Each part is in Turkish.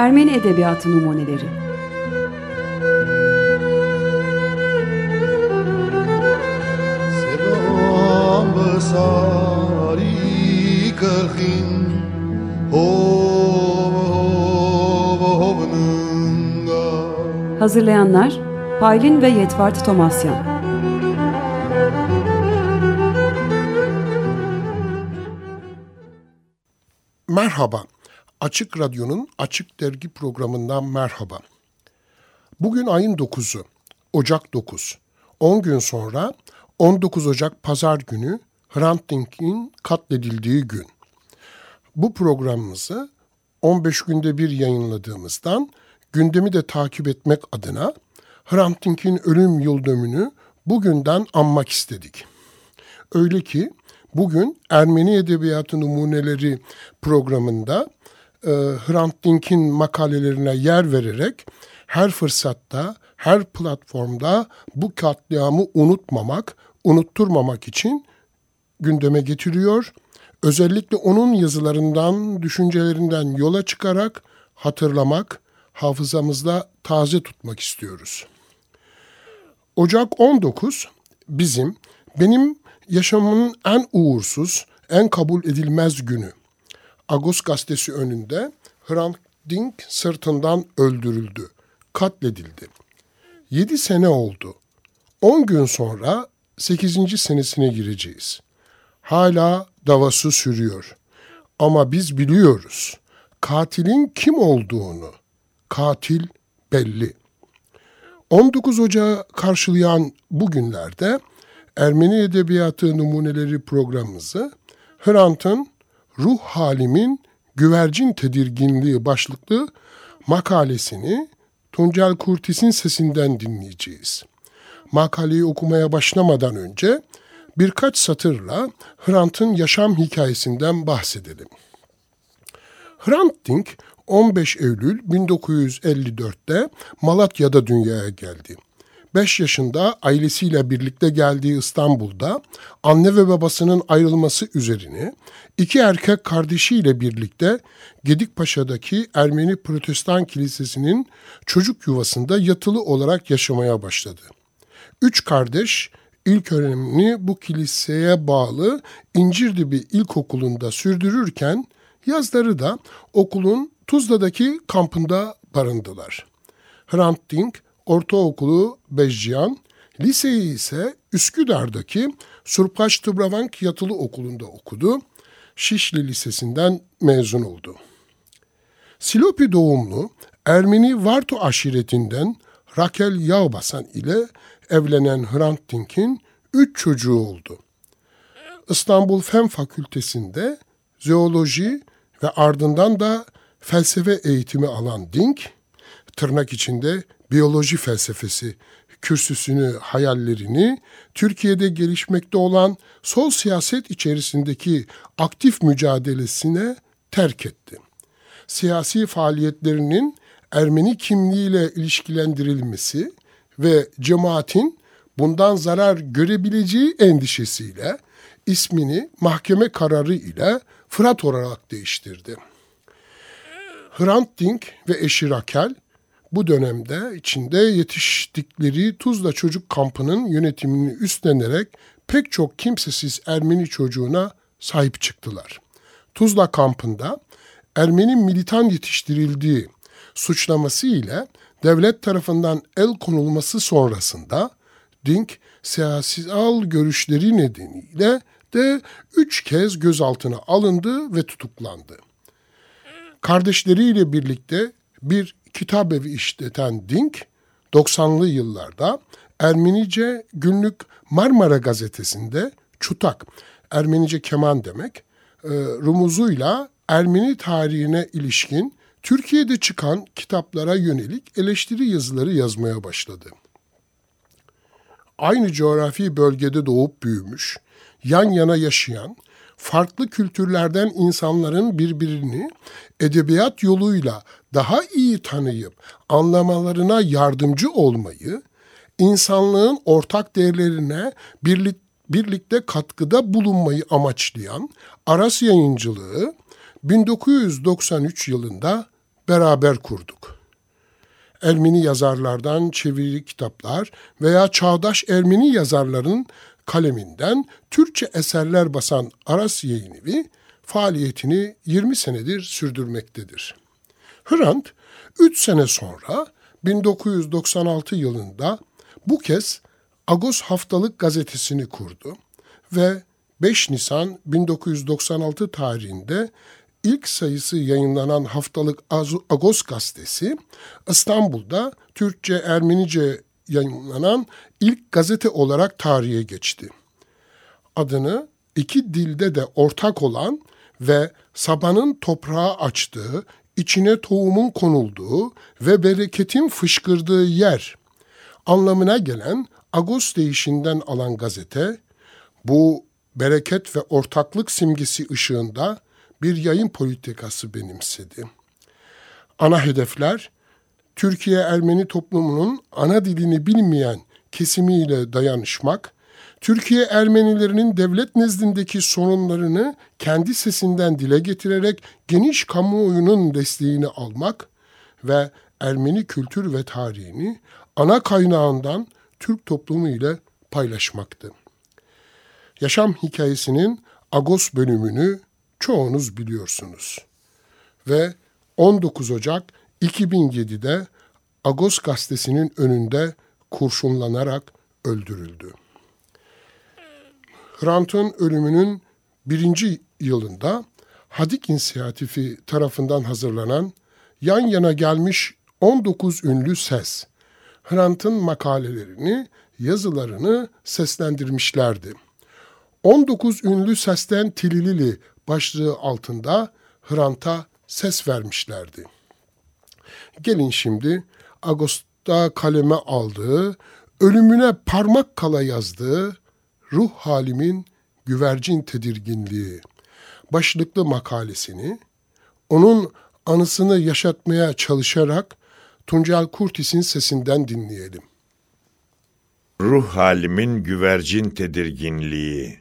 Ermeni Edebiyatı Numuneleri. Hazırlayanlar Paylin ve Yetvart Tomasyan. Merhaba, Açık Radyo'nun Açık Dergi programından merhaba. Bugün ayın 9'u, Ocak 9. 10 gün sonra 19 Ocak Pazar günü Hrant Dink'in katledildiği gün. Bu programımızı 15 günde bir yayınladığımızdan gündemi de takip etmek adına Hrant Dink'in ölüm yıl dönümünü bugünden anmak istedik. Öyle ki bugün Ermeni Edebiyatı Numuneleri programında e, Hrant Dink'in makalelerine yer vererek her fırsatta, her platformda bu katliamı unutmamak, unutturmamak için gündeme getiriyor. Özellikle onun yazılarından, düşüncelerinden yola çıkarak hatırlamak, hafızamızda taze tutmak istiyoruz. Ocak 19 bizim, benim yaşamımın en uğursuz, en kabul edilmez günü. Agos gazetesi önünde Hrant Dink sırtından öldürüldü, katledildi. Yedi sene oldu. On gün sonra sekizinci senesine gireceğiz. Hala davası sürüyor. Ama biz biliyoruz katilin kim olduğunu. Katil belli. 19 Ocağı karşılayan bu günlerde Ermeni Edebiyatı Numuneleri programımızı Hrant'ın Ruh Halimin Güvercin Tedirginliği başlıklı makalesini Tuncel Kurtis'in sesinden dinleyeceğiz. Makaleyi okumaya başlamadan önce birkaç satırla Hrant'ın yaşam hikayesinden bahsedelim. Hrant Dink 15 Eylül 1954'te Malatya'da dünyaya geldi. 5 yaşında ailesiyle birlikte geldiği İstanbul'da anne ve babasının ayrılması üzerine iki erkek kardeşiyle birlikte Gedikpaşa'daki Ermeni Protestan Kilisesi'nin çocuk yuvasında yatılı olarak yaşamaya başladı. Üç kardeş ilk öğrenimini bu kiliseye bağlı İncirdibi İlkokulu'nda sürdürürken yazları da okulun Tuzla'daki kampında barındılar. Hrant Dink ortaokulu Bejcihan, liseyi ise Üsküdar'daki Surpaş Tıbravank Yatılı Okulu'nda okudu. Şişli Lisesi'nden mezun oldu. Silopi doğumlu Ermeni Varto aşiretinden Rakel Yağbasan ile evlenen Hrant Dink'in üç çocuğu oldu. İstanbul Fen Fakültesi'nde zooloji ve ardından da felsefe eğitimi alan Dink, tırnak içinde biyoloji felsefesi kürsüsünü, hayallerini Türkiye'de gelişmekte olan sol siyaset içerisindeki aktif mücadelesine terk etti. Siyasi faaliyetlerinin Ermeni kimliğiyle ilişkilendirilmesi ve cemaatin bundan zarar görebileceği endişesiyle ismini mahkeme kararı ile Fırat olarak değiştirdi. Hrant Dink ve eşi Rakel bu dönemde içinde yetiştikleri Tuzla Çocuk Kampı'nın yönetimini üstlenerek pek çok kimsesiz Ermeni çocuğuna sahip çıktılar. Tuzla kampında Ermeni militan yetiştirildiği suçlaması ile devlet tarafından el konulması sonrasında Dink siyasal görüşleri nedeniyle de üç kez gözaltına alındı ve tutuklandı. Kardeşleriyle birlikte bir kitap evi işleten Dink, 90'lı yıllarda Ermenice günlük Marmara gazetesinde Çutak, Ermenice keman demek, e, rumuzuyla Ermeni tarihine ilişkin Türkiye'de çıkan kitaplara yönelik eleştiri yazıları yazmaya başladı. Aynı coğrafi bölgede doğup büyümüş, yan yana yaşayan, farklı kültürlerden insanların birbirini edebiyat yoluyla daha iyi tanıyıp anlamalarına yardımcı olmayı, insanlığın ortak değerlerine birlik, birlikte katkıda bulunmayı amaçlayan Aras Yayıncılığı 1993 yılında beraber kurduk. Ermeni yazarlardan çevirili kitaplar veya çağdaş Ermeni yazarların kaleminden Türkçe eserler basan Aras Yayınevi faaliyetini 20 senedir sürdürmektedir. Hrant 3 sene sonra 1996 yılında bu kez Agos Haftalık gazetesini kurdu ve 5 Nisan 1996 tarihinde ilk sayısı yayınlanan haftalık Agos gazetesi İstanbul'da Türkçe Ermenice yayınlanan ilk gazete olarak tarihe geçti. Adını iki dilde de ortak olan ve sabanın toprağa açtığı, içine tohumun konulduğu ve bereketin fışkırdığı yer anlamına gelen Agos deyişinden alan gazete, bu bereket ve ortaklık simgesi ışığında bir yayın politikası benimsedi. Ana hedefler, Türkiye Ermeni toplumunun ana dilini bilmeyen kesimiyle dayanışmak, Türkiye Ermenilerinin devlet nezdindeki sorunlarını kendi sesinden dile getirerek geniş kamuoyunun desteğini almak ve Ermeni kültür ve tarihini ana kaynağından Türk toplumu ile paylaşmaktı. Yaşam hikayesinin Agos bölümünü çoğunuz biliyorsunuz. Ve 19 Ocak 2007'de Agos gazetesinin önünde kurşunlanarak öldürüldü. Hrant'ın ölümünün birinci yılında Hadik İnisiyatifi tarafından hazırlanan yan yana gelmiş 19 ünlü ses, Hrant'ın makalelerini, yazılarını seslendirmişlerdi. 19 ünlü sesten Tililili başlığı altında Hrant'a ses vermişlerdi. Gelin şimdi Ağustos'ta kaleme aldığı, ölümüne parmak kala yazdığı ruh halimin güvercin tedirginliği başlıklı makalesini onun anısını yaşatmaya çalışarak Tuncel Kurtis'in sesinden dinleyelim. Ruh halimin güvercin tedirginliği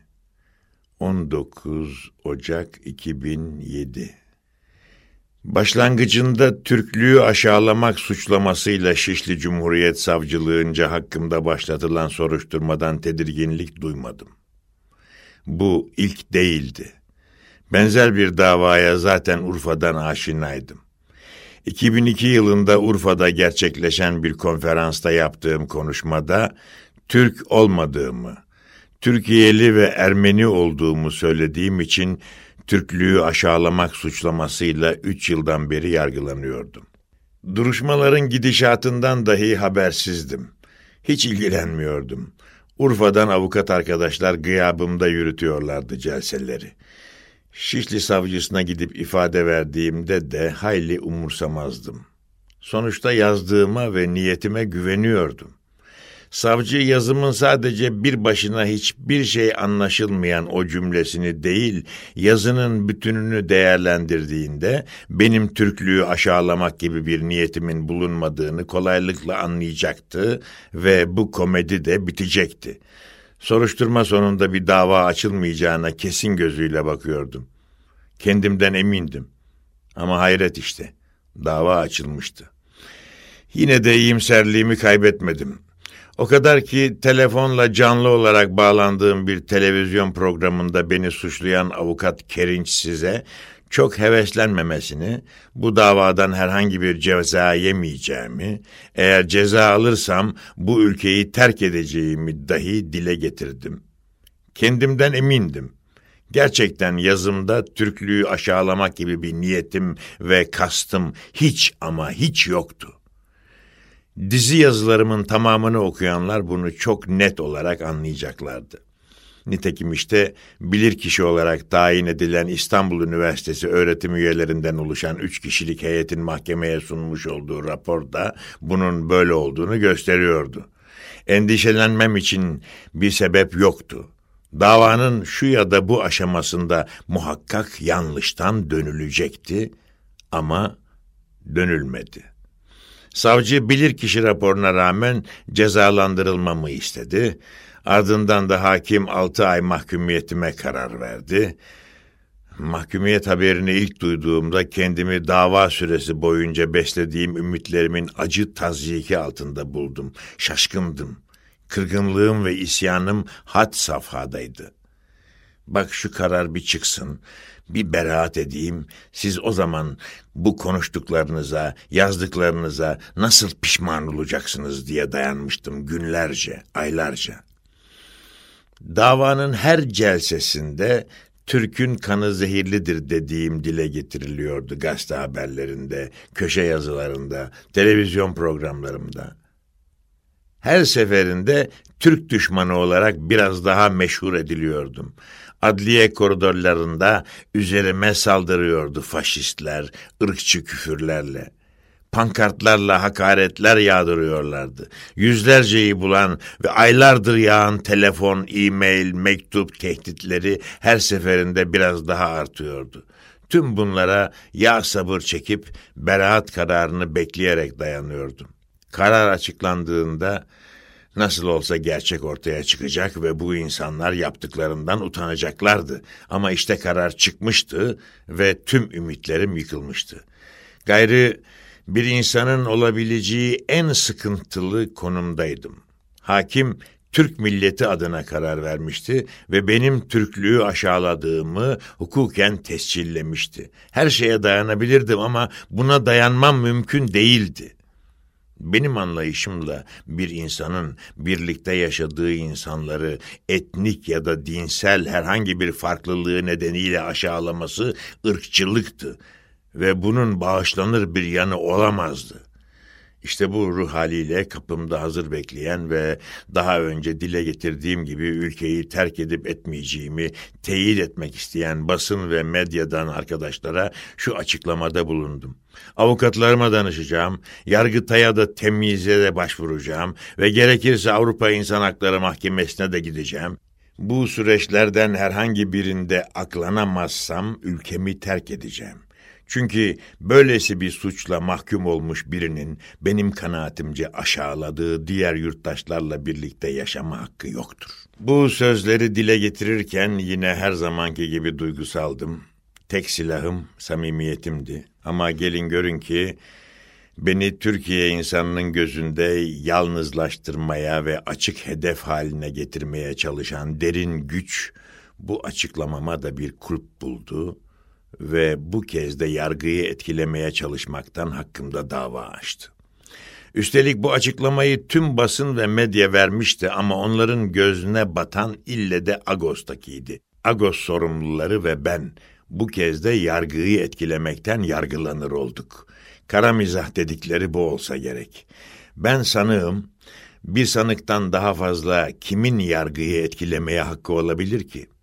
19 Ocak 2007 Başlangıcında Türklüğü aşağılamak suçlamasıyla Şişli Cumhuriyet Savcılığınca hakkımda başlatılan soruşturmadan tedirginlik duymadım. Bu ilk değildi. Benzer bir davaya zaten Urfa'dan aşinaydım. 2002 yılında Urfa'da gerçekleşen bir konferansta yaptığım konuşmada Türk olmadığımı, Türkiye'li ve Ermeni olduğumu söylediğim için Türklüğü aşağılamak suçlamasıyla üç yıldan beri yargılanıyordum. Duruşmaların gidişatından dahi habersizdim. Hiç ilgilenmiyordum. Urfa'dan avukat arkadaşlar gıyabımda yürütüyorlardı celseleri. Şişli savcısına gidip ifade verdiğimde de hayli umursamazdım. Sonuçta yazdığıma ve niyetime güveniyordum. Savcı yazımın sadece bir başına hiçbir şey anlaşılmayan o cümlesini değil, yazının bütününü değerlendirdiğinde benim Türklüğü aşağılamak gibi bir niyetimin bulunmadığını kolaylıkla anlayacaktı ve bu komedi de bitecekti. Soruşturma sonunda bir dava açılmayacağına kesin gözüyle bakıyordum. Kendimden emindim. Ama hayret işte, dava açılmıştı. Yine de iyimserliğimi kaybetmedim. O kadar ki telefonla canlı olarak bağlandığım bir televizyon programında beni suçlayan avukat Kerinç size çok heveslenmemesini, bu davadan herhangi bir ceza yemeyeceğimi, eğer ceza alırsam bu ülkeyi terk edeceğimi dahi dile getirdim. Kendimden emindim. Gerçekten yazımda Türklüğü aşağılamak gibi bir niyetim ve kastım hiç ama hiç yoktu. Dizi yazılarımın tamamını okuyanlar bunu çok net olarak anlayacaklardı. Nitekim işte bilirkişi olarak tayin edilen İstanbul Üniversitesi öğretim üyelerinden oluşan üç kişilik heyetin mahkemeye sunmuş olduğu raporda bunun böyle olduğunu gösteriyordu. Endişelenmem için bir sebep yoktu. Davanın şu ya da bu aşamasında muhakkak yanlıştan dönülecekti ama dönülmedi. Savcı bilirkişi raporuna rağmen cezalandırılmamı istedi. Ardından da hakim altı ay mahkumiyetime karar verdi. Mahkumiyet haberini ilk duyduğumda kendimi dava süresi boyunca beslediğim ümitlerimin acı tazyiki altında buldum. Şaşkındım. Kırgınlığım ve isyanım had safhadaydı. Bak şu karar bir çıksın, bir beraat edeyim. Siz o zaman bu konuştuklarınıza, yazdıklarınıza nasıl pişman olacaksınız diye dayanmıştım günlerce, aylarca. Davanın her celsesinde Türk'ün kanı zehirlidir dediğim dile getiriliyordu gazete haberlerinde, köşe yazılarında, televizyon programlarımda. Her seferinde Türk düşmanı olarak biraz daha meşhur ediliyordum. Adliye koridorlarında üzerime saldırıyordu faşistler, ırkçı küfürlerle pankartlarla hakaretler yağdırıyorlardı. Yüzlerceyi bulan ve aylardır yağan telefon, e-mail, mektup tehditleri her seferinde biraz daha artıyordu. Tüm bunlara ya sabır çekip beraat kararını bekleyerek dayanıyordum. Karar açıklandığında Nasıl olsa gerçek ortaya çıkacak ve bu insanlar yaptıklarından utanacaklardı. Ama işte karar çıkmıştı ve tüm ümitlerim yıkılmıştı. Gayrı bir insanın olabileceği en sıkıntılı konumdaydım. Hakim Türk milleti adına karar vermişti ve benim Türklüğü aşağıladığımı hukuken tescillemişti. Her şeye dayanabilirdim ama buna dayanmam mümkün değildi. Benim anlayışımla bir insanın birlikte yaşadığı insanları etnik ya da dinsel herhangi bir farklılığı nedeniyle aşağılaması ırkçılıktı ve bunun bağışlanır bir yanı olamazdı. İşte bu ruh haliyle kapımda hazır bekleyen ve daha önce dile getirdiğim gibi ülkeyi terk edip etmeyeceğimi teyit etmek isteyen basın ve medyadan arkadaşlara şu açıklamada bulundum. Avukatlarıma danışacağım, Yargıtay'a da temyize de başvuracağım ve gerekirse Avrupa İnsan Hakları Mahkemesi'ne de gideceğim. Bu süreçlerden herhangi birinde aklanamazsam ülkemi terk edeceğim. Çünkü böylesi bir suçla mahkum olmuş birinin benim kanaatimce aşağıladığı diğer yurttaşlarla birlikte yaşama hakkı yoktur. Bu sözleri dile getirirken yine her zamanki gibi duygusaldım. Tek silahım samimiyetimdi. Ama gelin görün ki beni Türkiye insanının gözünde yalnızlaştırmaya ve açık hedef haline getirmeye çalışan derin güç bu açıklamama da bir kulp buldu ve bu kez de yargıyı etkilemeye çalışmaktan hakkımda dava açtı. Üstelik bu açıklamayı tüm basın ve medya vermişti ama onların gözüne batan ille de Agos'takiydi. Agos sorumluları ve ben bu kez de yargıyı etkilemekten yargılanır olduk. Kara mizah dedikleri bu olsa gerek. Ben sanığım, bir sanıktan daha fazla kimin yargıyı etkilemeye hakkı olabilir ki?''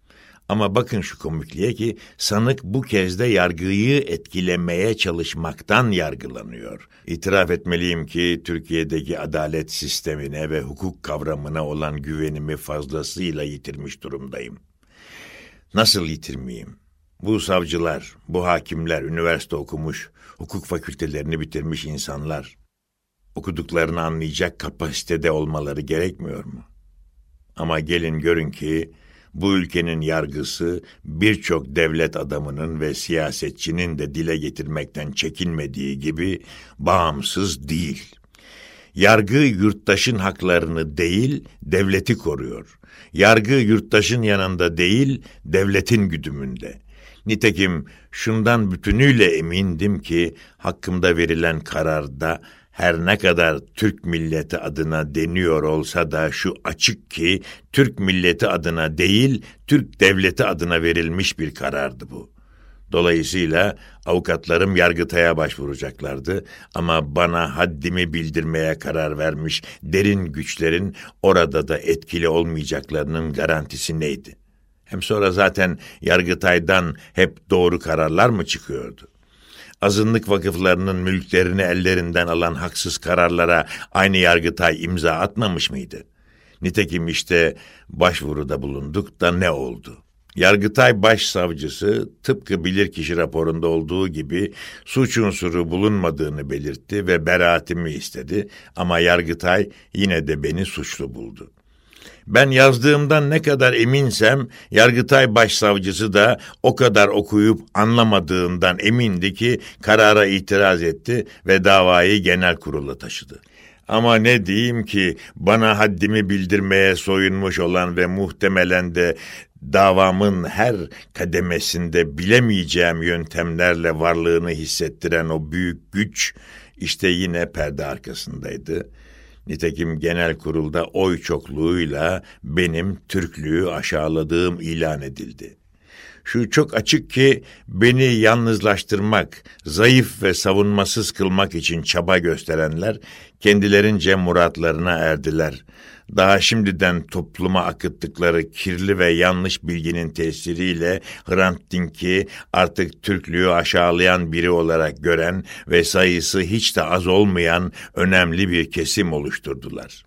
Ama bakın şu komikliğe ki sanık bu kez de yargıyı etkilemeye çalışmaktan yargılanıyor. İtiraf etmeliyim ki Türkiye'deki adalet sistemine ve hukuk kavramına olan güvenimi fazlasıyla yitirmiş durumdayım. Nasıl yitirmeyeyim? Bu savcılar, bu hakimler üniversite okumuş, hukuk fakültelerini bitirmiş insanlar. Okuduklarını anlayacak kapasitede olmaları gerekmiyor mu? Ama gelin görün ki bu ülkenin yargısı birçok devlet adamının ve siyasetçinin de dile getirmekten çekinmediği gibi bağımsız değil. Yargı yurttaşın haklarını değil, devleti koruyor. Yargı yurttaşın yanında değil, devletin güdümünde. Nitekim şundan bütünüyle emindim ki hakkımda verilen kararda her ne kadar Türk milleti adına deniyor olsa da şu açık ki Türk milleti adına değil Türk devleti adına verilmiş bir karardı bu. Dolayısıyla avukatlarım Yargıtay'a başvuracaklardı ama bana haddimi bildirmeye karar vermiş derin güçlerin orada da etkili olmayacaklarının garantisi neydi? Hem sonra zaten Yargıtay'dan hep doğru kararlar mı çıkıyordu? azınlık vakıflarının mülklerini ellerinden alan haksız kararlara aynı Yargıtay imza atmamış mıydı? Nitekim işte başvuruda bulunduk da ne oldu? Yargıtay Başsavcısı tıpkı bilirkişi raporunda olduğu gibi suç unsuru bulunmadığını belirtti ve beraatimi istedi ama Yargıtay yine de beni suçlu buldu. Ben yazdığımdan ne kadar eminsem Yargıtay Başsavcısı da o kadar okuyup anlamadığından emindi ki karara itiraz etti ve davayı genel kurula taşıdı. Ama ne diyeyim ki bana haddimi bildirmeye soyunmuş olan ve muhtemelen de davamın her kademesinde bilemeyeceğim yöntemlerle varlığını hissettiren o büyük güç işte yine perde arkasındaydı. Nitekim genel kurulda oy çokluğuyla benim Türklüğü aşağıladığım ilan edildi. Şu çok açık ki beni yalnızlaştırmak, zayıf ve savunmasız kılmak için çaba gösterenler kendilerince muratlarına erdiler. Daha şimdiden topluma akıttıkları kirli ve yanlış bilginin tesiriyle Hrant Dink'i artık Türklüğü aşağılayan biri olarak gören ve sayısı hiç de az olmayan önemli bir kesim oluşturdular.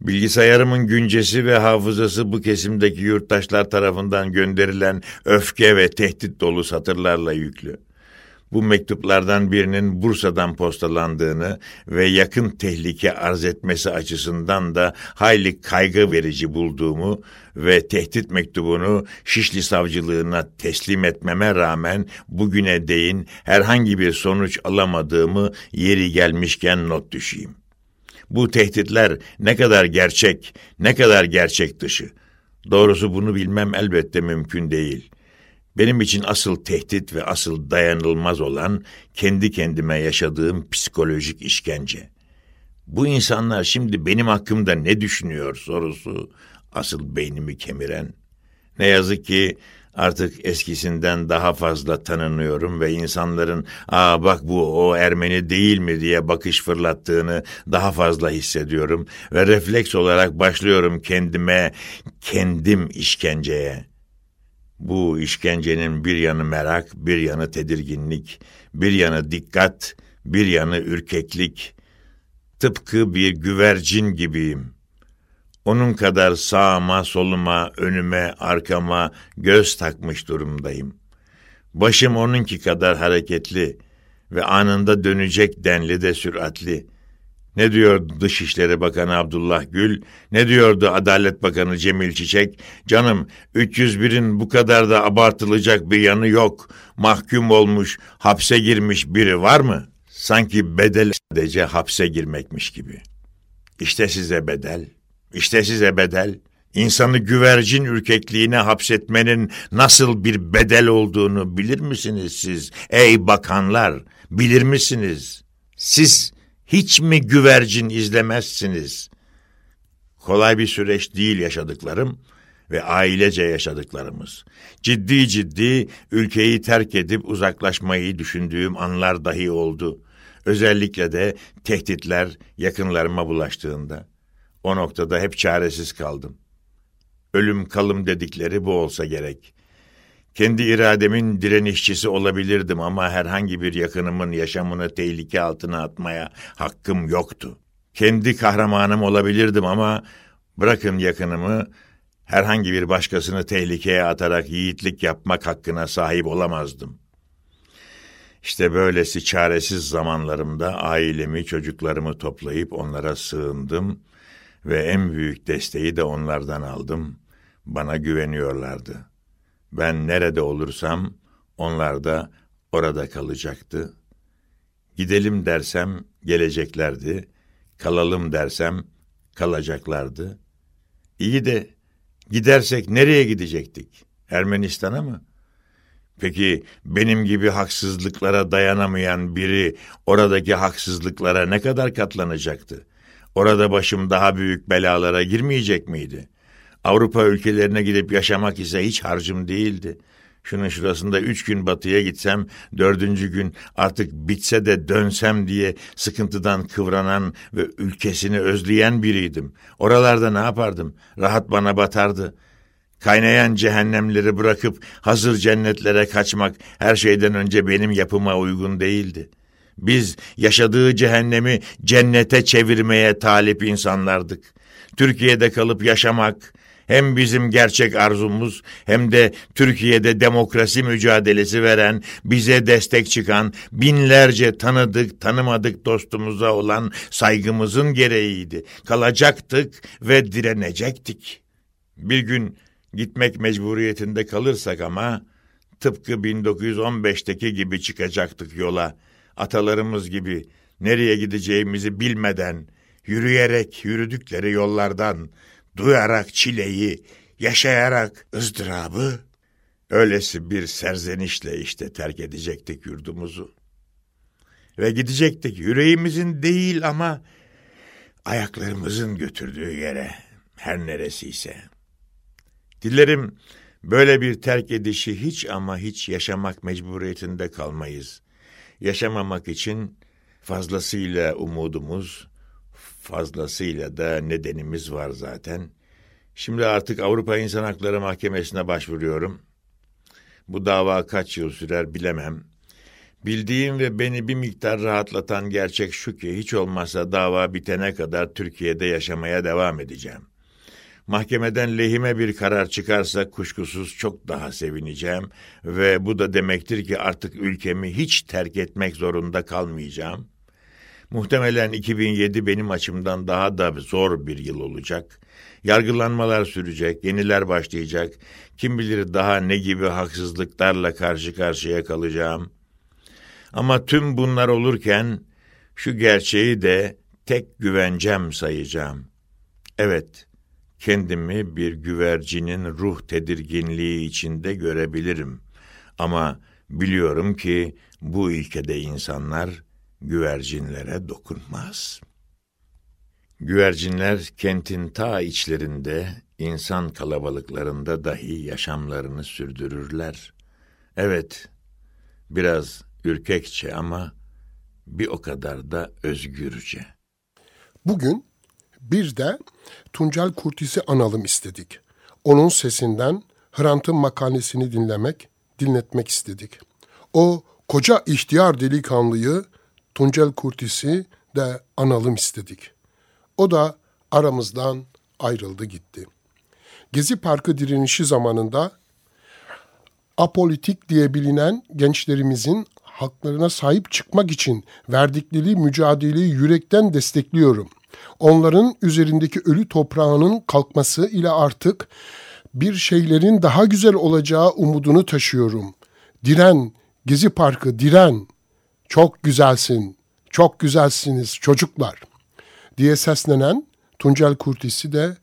Bilgisayarımın güncesi ve hafızası bu kesimdeki yurttaşlar tarafından gönderilen öfke ve tehdit dolu satırlarla yüklü. Bu mektuplardan birinin Bursa'dan postalandığını ve yakın tehlike arz etmesi açısından da hayli kaygı verici bulduğumu ve tehdit mektubunu Şişli Savcılığına teslim etmeme rağmen bugüne değin herhangi bir sonuç alamadığımı yeri gelmişken not düşeyim. Bu tehditler ne kadar gerçek, ne kadar gerçek dışı. Doğrusu bunu bilmem elbette mümkün değil. Benim için asıl tehdit ve asıl dayanılmaz olan kendi kendime yaşadığım psikolojik işkence. Bu insanlar şimdi benim hakkımda ne düşünüyor sorusu asıl beynimi kemiren. Ne yazık ki Artık eskisinden daha fazla tanınıyorum ve insanların ''Aa bak bu o Ermeni değil mi?'' diye bakış fırlattığını daha fazla hissediyorum ve refleks olarak başlıyorum kendime, kendim işkenceye. Bu işkencenin bir yanı merak, bir yanı tedirginlik, bir yanı dikkat, bir yanı ürkeklik. Tıpkı bir güvercin gibiyim.'' Onun kadar sağıma, soluma, önüme, arkama göz takmış durumdayım. Başım onunki kadar hareketli ve anında dönecek denli de süratli. Ne diyordu Dışişleri Bakanı Abdullah Gül, ne diyordu Adalet Bakanı Cemil Çiçek? Canım 301'in bu kadar da abartılacak bir yanı yok. Mahkum olmuş, hapse girmiş biri var mı? Sanki bedel sadece hapse girmekmiş gibi. İşte size bedel. İşte size bedel. İnsanı güvercin ürkekliğine hapsetmenin nasıl bir bedel olduğunu bilir misiniz siz? Ey bakanlar, bilir misiniz? Siz hiç mi güvercin izlemezsiniz? Kolay bir süreç değil yaşadıklarım ve ailece yaşadıklarımız. Ciddi ciddi ülkeyi terk edip uzaklaşmayı düşündüğüm anlar dahi oldu. Özellikle de tehditler yakınlarıma bulaştığında. O noktada hep çaresiz kaldım. Ölüm kalım dedikleri bu olsa gerek. Kendi irademin direnişçisi olabilirdim ama herhangi bir yakınımın yaşamını tehlike altına atmaya hakkım yoktu. Kendi kahramanım olabilirdim ama bırakın yakınımı herhangi bir başkasını tehlikeye atarak yiğitlik yapmak hakkına sahip olamazdım. İşte böylesi çaresiz zamanlarımda ailemi, çocuklarımı toplayıp onlara sığındım ve en büyük desteği de onlardan aldım. Bana güveniyorlardı. Ben nerede olursam onlar da orada kalacaktı. Gidelim dersem geleceklerdi. Kalalım dersem kalacaklardı. İyi de gidersek nereye gidecektik? Ermenistan'a mı? Peki benim gibi haksızlıklara dayanamayan biri oradaki haksızlıklara ne kadar katlanacaktı? Orada başım daha büyük belalara girmeyecek miydi? Avrupa ülkelerine gidip yaşamak ise hiç harcım değildi. Şunun şurasında üç gün batıya gitsem, dördüncü gün artık bitse de dönsem diye sıkıntıdan kıvranan ve ülkesini özleyen biriydim. Oralarda ne yapardım? Rahat bana batardı. Kaynayan cehennemleri bırakıp hazır cennetlere kaçmak her şeyden önce benim yapıma uygun değildi.'' Biz yaşadığı cehennemi cennete çevirmeye talip insanlardık. Türkiye'de kalıp yaşamak, Hem bizim gerçek arzumuz hem de Türkiye'de demokrasi mücadelesi veren, bize destek çıkan binlerce tanıdık tanımadık dostumuza olan saygımızın gereğiydi. Kalacaktık ve direnecektik. Bir gün gitmek mecburiyetinde kalırsak ama tıpkı 1915'teki gibi çıkacaktık yola. Atalarımız gibi nereye gideceğimizi bilmeden, yürüyerek yürüdükleri yollardan, duyarak çileyi, yaşayarak ızdırabı, öylesi bir serzenişle işte terk edecektik yurdumuzu. Ve gidecektik yüreğimizin değil ama ayaklarımızın götürdüğü yere, her neresiyse. Dilerim böyle bir terk edişi hiç ama hiç yaşamak mecburiyetinde kalmayız. Yaşamamak için fazlasıyla umudumuz, fazlasıyla da nedenimiz var zaten. Şimdi artık Avrupa İnsan Hakları Mahkemesi'ne başvuruyorum. Bu dava kaç yıl sürer bilemem. Bildiğim ve beni bir miktar rahatlatan gerçek şu ki hiç olmazsa dava bitene kadar Türkiye'de yaşamaya devam edeceğim. Mahkemeden lehime bir karar çıkarsa kuşkusuz çok daha sevineceğim ve bu da demektir ki artık ülkemi hiç terk etmek zorunda kalmayacağım. Muhtemelen 2007 benim açımdan daha da zor bir yıl olacak. Yargılanmalar sürecek, yeniler başlayacak. Kim bilir daha ne gibi haksızlıklarla karşı karşıya kalacağım. Ama tüm bunlar olurken şu gerçeği de tek güvencem sayacağım. Evet, kendimi bir güvercinin ruh tedirginliği içinde görebilirim. Ama biliyorum ki bu ülkede insanlar güvercinlere dokunmaz. Güvercinler kentin ta içlerinde, insan kalabalıklarında dahi yaşamlarını sürdürürler. Evet, biraz ürkekçe ama bir o kadar da özgürce. Bugün bir de Tuncel Kurtis'i analım istedik. Onun sesinden Hrant'ın makalesini dinlemek, dinletmek istedik. O koca ihtiyar delikanlıyı Tuncel Kurtis'i de analım istedik. O da aramızdan ayrıldı gitti. Gezi Parkı direnişi zamanında apolitik diye bilinen gençlerimizin haklarına sahip çıkmak için verdikleri mücadeleyi yürekten destekliyorum. Onların üzerindeki ölü toprağının kalkması ile artık bir şeylerin daha güzel olacağı umudunu taşıyorum. Diren, Gezi Parkı diren. Çok güzelsin, çok güzelsiniz çocuklar diye seslenen Tuncel Kurtisi de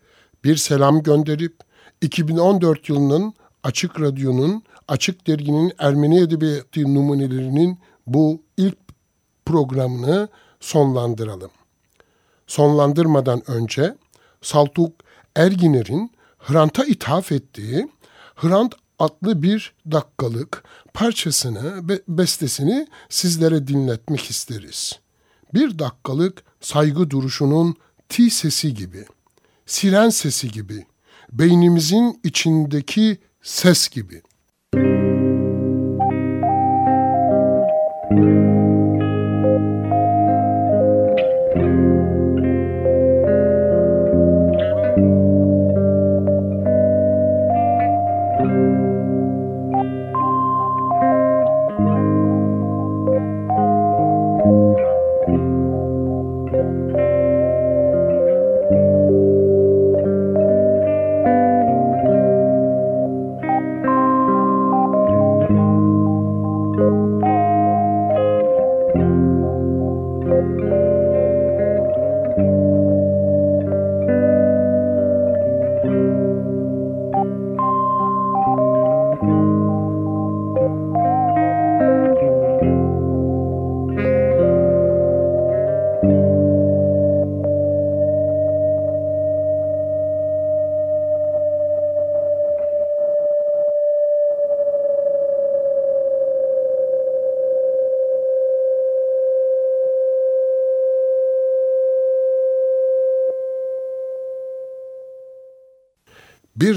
bir selam gönderip 2014 yılının Açık Radyo'nun, Açık Dergi'nin Ermeni Edebiyatı numunelerinin bu ilk programını sonlandıralım. Sonlandırmadan önce Saltuk Erginer'in Hrant'a ithaf ettiği Hrant adlı bir dakikalık parçasını, be bestesini sizlere dinletmek isteriz. Bir dakikalık saygı duruşunun ti sesi gibi, siren sesi gibi, beynimizin içindeki ses gibi.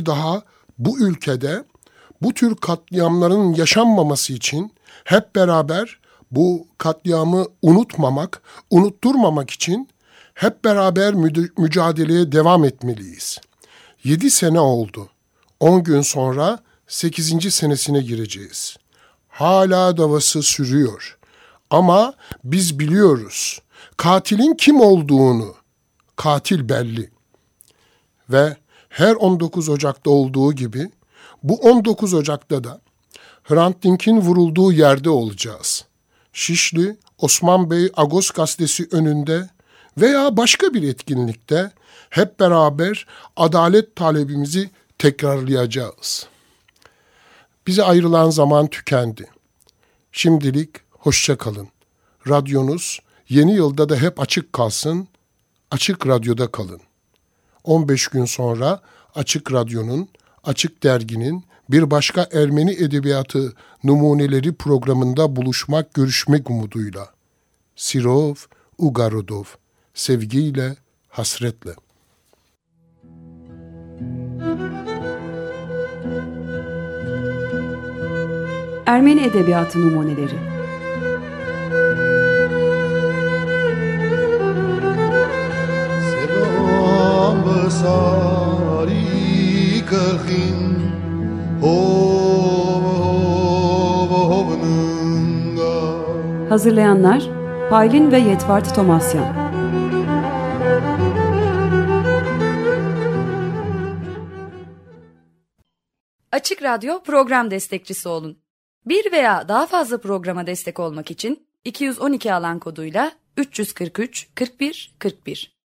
Bir daha bu ülkede bu tür katliamların yaşanmaması için hep beraber bu katliamı unutmamak, unutturmamak için hep beraber mücadeleye devam etmeliyiz. 7 sene oldu. 10 gün sonra 8. senesine gireceğiz. Hala davası sürüyor. Ama biz biliyoruz. Katilin kim olduğunu. Katil belli. Ve her 19 Ocak'ta olduğu gibi bu 19 Ocak'ta da Hrant Dink'in vurulduğu yerde olacağız. Şişli, Osman Bey Agos gazetesi önünde veya başka bir etkinlikte hep beraber adalet talebimizi tekrarlayacağız. Bize ayrılan zaman tükendi. Şimdilik hoşça kalın. Radyonuz yeni yılda da hep açık kalsın. Açık Radyo'da kalın. 15 gün sonra Açık Radyo'nun, Açık Dergi'nin bir başka Ermeni Edebiyatı Numuneleri programında buluşmak, görüşmek umuduyla. Sirov Ugarodov, sevgiyle, hasretle. Ermeni Edebiyatı Numuneleri Hazırlayanlar Paylin ve Yetvart Tomasyan. Açık Radyo program destekçisi olun. Bir veya daha fazla programa destek olmak için 212 alan koduyla 343 41 41